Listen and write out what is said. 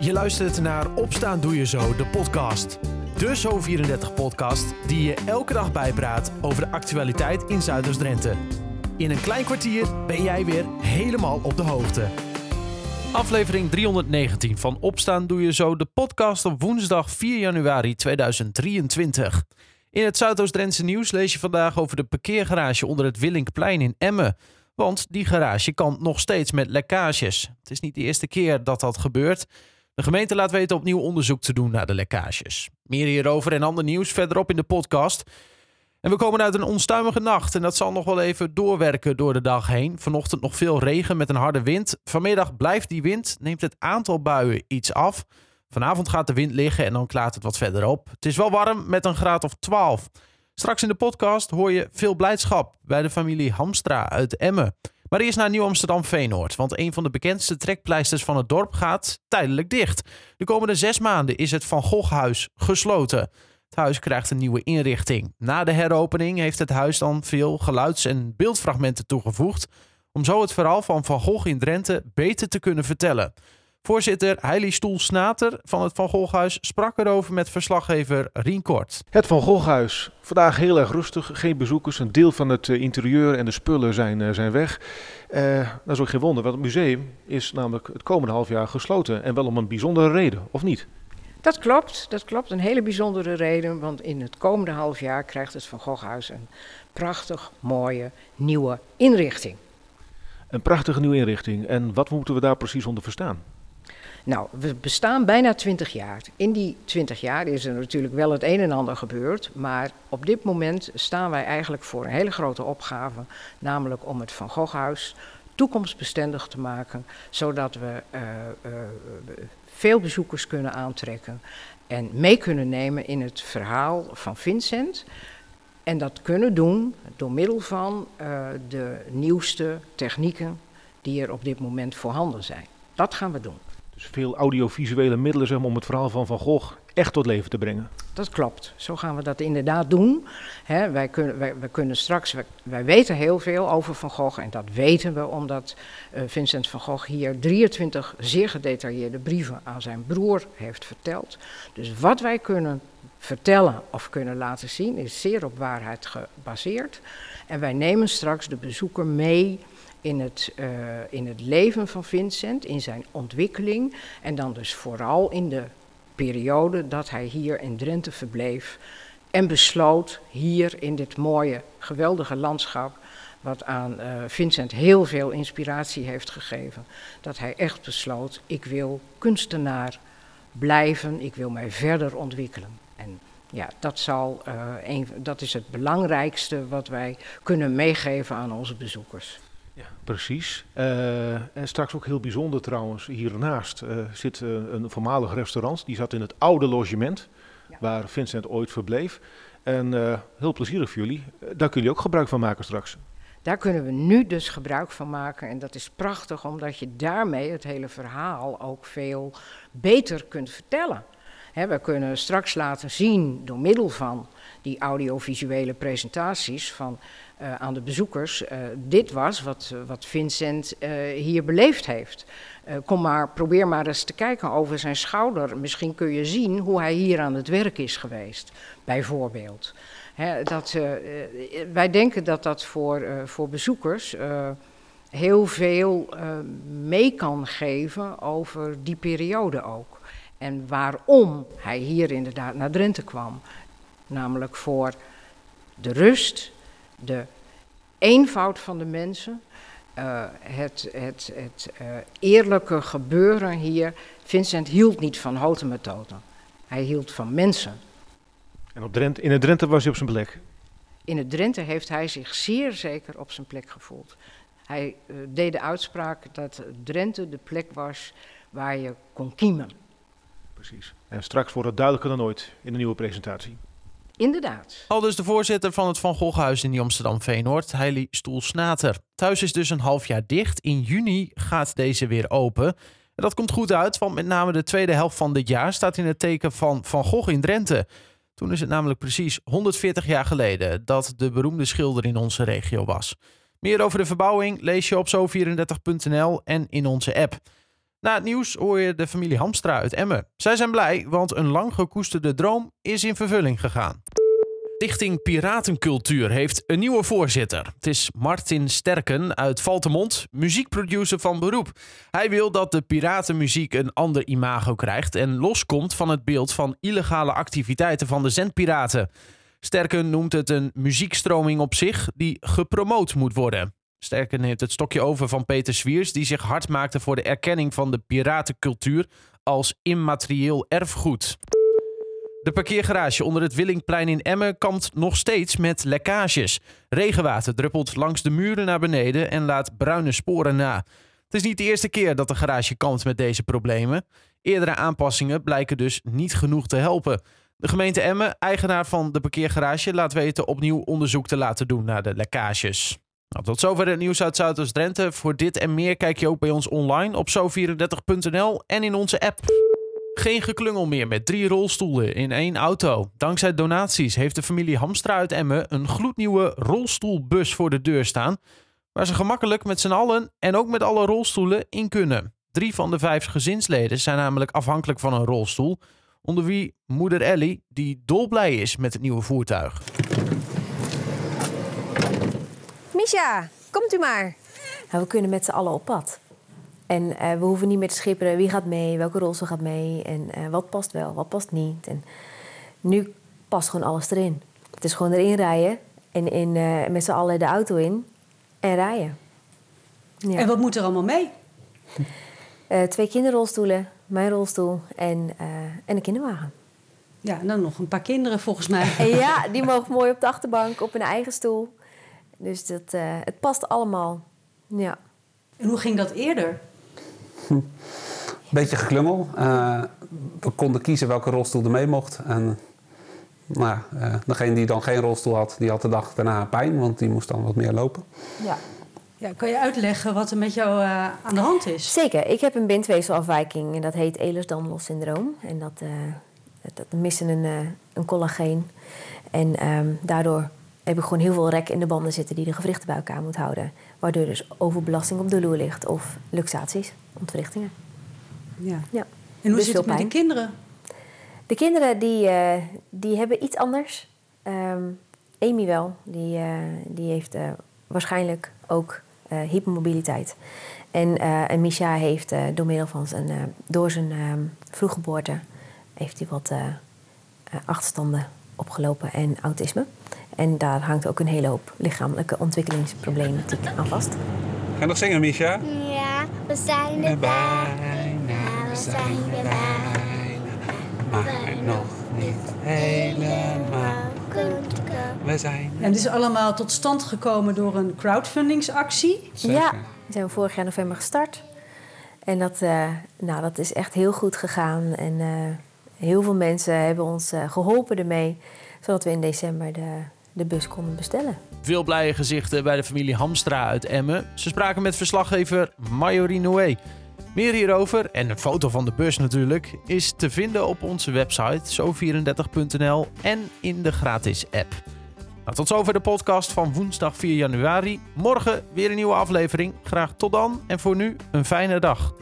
Je luistert naar Opstaan Doe Je Zo, de podcast. De Zo34-podcast die je elke dag bijpraat over de actualiteit in Zuiders-Drenthe. In een klein kwartier ben jij weer helemaal op de hoogte. Aflevering 319 van Opstaan Doe Je Zo, de podcast op woensdag 4 januari 2023. In het Zuidoost-Drentse nieuws lees je vandaag over de parkeergarage onder het Willinkplein in Emmen. Want die garage kan nog steeds met lekkages. Het is niet de eerste keer dat dat gebeurt. De gemeente laat weten opnieuw onderzoek te doen naar de lekkages. Meer hierover en ander nieuws verderop in de podcast. En we komen uit een onstuimige nacht en dat zal nog wel even doorwerken door de dag heen. Vanochtend nog veel regen met een harde wind. Vanmiddag blijft die wind, neemt het aantal buien iets af. Vanavond gaat de wind liggen en dan klaart het wat verder op. Het is wel warm met een graad of 12. Straks in de podcast hoor je veel blijdschap bij de familie Hamstra uit Emmen. Maar eerst naar Nieuw-Amsterdam-Veenoord, want een van de bekendste trekpleisters van het dorp gaat tijdelijk dicht. De komende zes maanden is het Van Gogh-huis gesloten. Het huis krijgt een nieuwe inrichting. Na de heropening heeft het huis dan veel geluids- en beeldfragmenten toegevoegd, om zo het verhaal van Van Gogh in Drenthe beter te kunnen vertellen. Voorzitter Heili Stoel-Snater van het Van Goghhuis sprak erover met verslaggever Rien Kort. Het Van Goghhuis. Vandaag heel erg rustig, geen bezoekers. Een deel van het eh, interieur en de spullen zijn, uh, zijn weg. Uh, dat is ook geen wonder, want het museum is namelijk het komende half jaar gesloten. En wel om een bijzondere reden, of niet? Dat klopt, dat klopt. Een hele bijzondere reden, want in het komende half jaar krijgt het Van Goghhuis een prachtig mooie nieuwe inrichting. Een prachtige nieuwe inrichting. En wat moeten we daar precies onder verstaan? Nou, we bestaan bijna 20 jaar. In die 20 jaar is er natuurlijk wel het een en ander gebeurd. Maar op dit moment staan wij eigenlijk voor een hele grote opgave. Namelijk om het Van Goghhuis toekomstbestendig te maken. Zodat we uh, uh, veel bezoekers kunnen aantrekken. En mee kunnen nemen in het verhaal van Vincent. En dat kunnen doen door middel van uh, de nieuwste technieken die er op dit moment voorhanden zijn. Dat gaan we doen. Dus veel audiovisuele middelen om het verhaal van Van Gogh echt tot leven te brengen. Dat klopt. Zo gaan we dat inderdaad doen. He, wij, kunnen, wij, kunnen straks, wij, weten heel veel over Van Gogh en dat weten we omdat uh, Vincent van Gogh hier 23 zeer gedetailleerde brieven aan zijn broer heeft verteld. Dus wat wij kunnen vertellen of kunnen laten zien is zeer op waarheid gebaseerd. En wij nemen straks de bezoeker mee in het, uh, in het leven van Vincent, in zijn ontwikkeling en dan dus vooral in de periode dat hij hier in Drenthe verbleef en besloot hier in dit mooie, geweldige landschap, wat aan uh, Vincent heel veel inspiratie heeft gegeven, dat hij echt besloot, ik wil kunstenaar blijven, ik wil mij verder ontwikkelen. En ja, dat, zal, uh, een, dat is het belangrijkste wat wij kunnen meegeven aan onze bezoekers. Ja, precies. Uh, en straks ook heel bijzonder trouwens, hiernaast uh, zit uh, een voormalig restaurant. Die zat in het oude logement, ja. waar Vincent ooit verbleef. En heel plezierig voor jullie. Daar kunnen jullie ook gebruik van maken straks. Daar kunnen we nu dus gebruik van maken. En dat is prachtig, omdat je daarmee het hele verhaal ook veel beter kunt vertellen. He, we kunnen straks laten zien, door middel van die audiovisuele presentaties van, uh, aan de bezoekers, uh, dit was wat, wat Vincent uh, hier beleefd heeft. kom maar, probeer maar eens te kijken over zijn schouder. Misschien kun je zien hoe hij hier aan het werk is geweest, bijvoorbeeld. Dat, wij denken dat dat voor, voor bezoekers heel veel mee kan geven over die periode ook. En waarom hij hier inderdaad naar Drenthe kwam. Namelijk voor de rust, de eenvoud van de mensen, uh, het, het, het uh, eerlijke gebeuren hier. Vincent hield niet van houten methoden. Hij hield van mensen. En op Drenthe, in het Drenthe was hij op zijn plek? In het Drenthe heeft hij zich zeer zeker op zijn plek gevoeld. Hij uh, deed de uitspraak dat Drenthe de plek was waar je kon kiemen. Precies. En straks wordt het duidelijker dan ooit in de nieuwe presentatie. Inderdaad. Al dus de voorzitter van het Van Goghhuis in Amsterdam Veenoord, Heili Stoel-Snater. Thuis is dus een half jaar dicht. In juni gaat deze weer open. En dat komt goed uit, want met name de tweede helft van dit jaar staat in het teken van Van Gogh in Drenthe. Toen is het namelijk precies 140 jaar geleden dat de beroemde schilder in onze regio was. Meer over de verbouwing lees je op zo34.nl en in onze app. Na het nieuws hoor je de familie Hamstra uit Emmen. Zij zijn blij, want een lang gekoesterde droom is in vervulling gegaan. Stichting Piratencultuur heeft een nieuwe voorzitter. Het is Martin Sterken uit Valtemont, muziekproducer van beroep. Hij wil dat de piratenmuziek een ander imago krijgt en loskomt van het beeld van illegale activiteiten van de zendpiraten. Sterken noemt het een muziekstroming op zich die gepromoot moet worden. Sterken heeft het stokje over van Peter Swiers, die zich hard maakte voor de erkenning van de piratencultuur als immaterieel erfgoed. De parkeergarage onder het Willingplein in Emmen kampt nog steeds met lekkages. Regenwater druppelt langs de muren naar beneden en laat bruine sporen na. Het is niet de eerste keer dat de garage kampt met deze problemen. Eerdere aanpassingen blijken dus niet genoeg te helpen. De gemeente Emmen, eigenaar van de parkeergarage, laat weten opnieuw onderzoek te laten doen naar de lekkages. Nou, tot zover het nieuws uit Zuidoost-Drenthe. Voor dit en meer kijk je ook bij ons online op zo34.nl en in onze app. Geen geklungel meer met drie rolstoelen in één auto. Dankzij donaties heeft de familie Hamstra uit Emmen een gloednieuwe rolstoelbus voor de deur staan. Waar ze gemakkelijk met z'n allen en ook met alle rolstoelen in kunnen. Drie van de vijf gezinsleden zijn namelijk afhankelijk van een rolstoel. Onder wie moeder Ellie, die dolblij is met het nieuwe voertuig. Misha, komt u maar. Nou, we kunnen met z'n allen op pad. En eh, we hoeven niet meer te schipperen wie gaat mee, welke rolstoel gaat mee en eh, wat past wel, wat past niet. En nu past gewoon alles erin. Het is gewoon erin rijden en in, eh, met z'n allen de auto in en rijden. Ja. En wat moet er allemaal mee? Eh, twee kinderrolstoelen, mijn rolstoel en, eh, en een kinderwagen. Ja, en dan nog een paar kinderen volgens mij. En ja, die mogen mooi op de achterbank, op hun eigen stoel. Dus dat, eh, het past allemaal. Ja. En hoe ging dat eerder? Beetje geklungel. Eh, we konden kiezen welke rolstoel er mee mocht. En nou, eh, degene die dan geen rolstoel had, die had de dag daarna pijn, want die moest dan wat meer lopen. ja. Ja, kan je uitleggen wat er met jou eh, aan de hand is? Zeker. Ik heb een bindweefselafwijking en dat heet Ehlers-Danlos syndroom. En dat, eh dat dat missen een, eh, een collageen. En ehm, daardoor heb ik gewoon heel veel rek in de banden zitten die de gewrichten bij elkaar moet houden. Waardoor dus overbelasting op de loer ligt of luxaties, ontwrichtingen. Ja. Ja. En hoe Dus zit het met de kinderen? De kinderen die, eh, die hebben iets anders. Ehm Amy wel, die, eh, die heeft eh, waarschijnlijk ook hypermobiliteit. En, en Misha heeft door middel van zijn, door zijn ehm, vroeggeboorte heeft hij wat achterstanden opgelopen en autisme. En daar hangt ook een hele hoop lichamelijke ontwikkelingsproblematiek aan vast. Ga je nog zingen, Misha? Ja, we zijn er bijna, we zijn er bijna, maar nog niet helemaal. We zijn En het is allemaal tot stand gekomen door een crowdfundingsactie. Ja, we zijn vorig jaar november gestart. En dat, eh, nou, dat is echt heel goed gegaan. En eh, heel veel mensen hebben ons eh, geholpen ermee. Zodat we in december de, de bus konden bestellen. Veel blije gezichten bij de familie Hamstra uit Emmen. Ze spraken met verslaggever Marjorie Noé. Meer hierover, en een foto van de bus natuurlijk, is te vinden op onze website zo34.nl en in de gratis app. Nou, tot zover de podcast van woensdag 4 januari. Morgen weer een nieuwe aflevering. Graag tot dan en voor nu een fijne dag.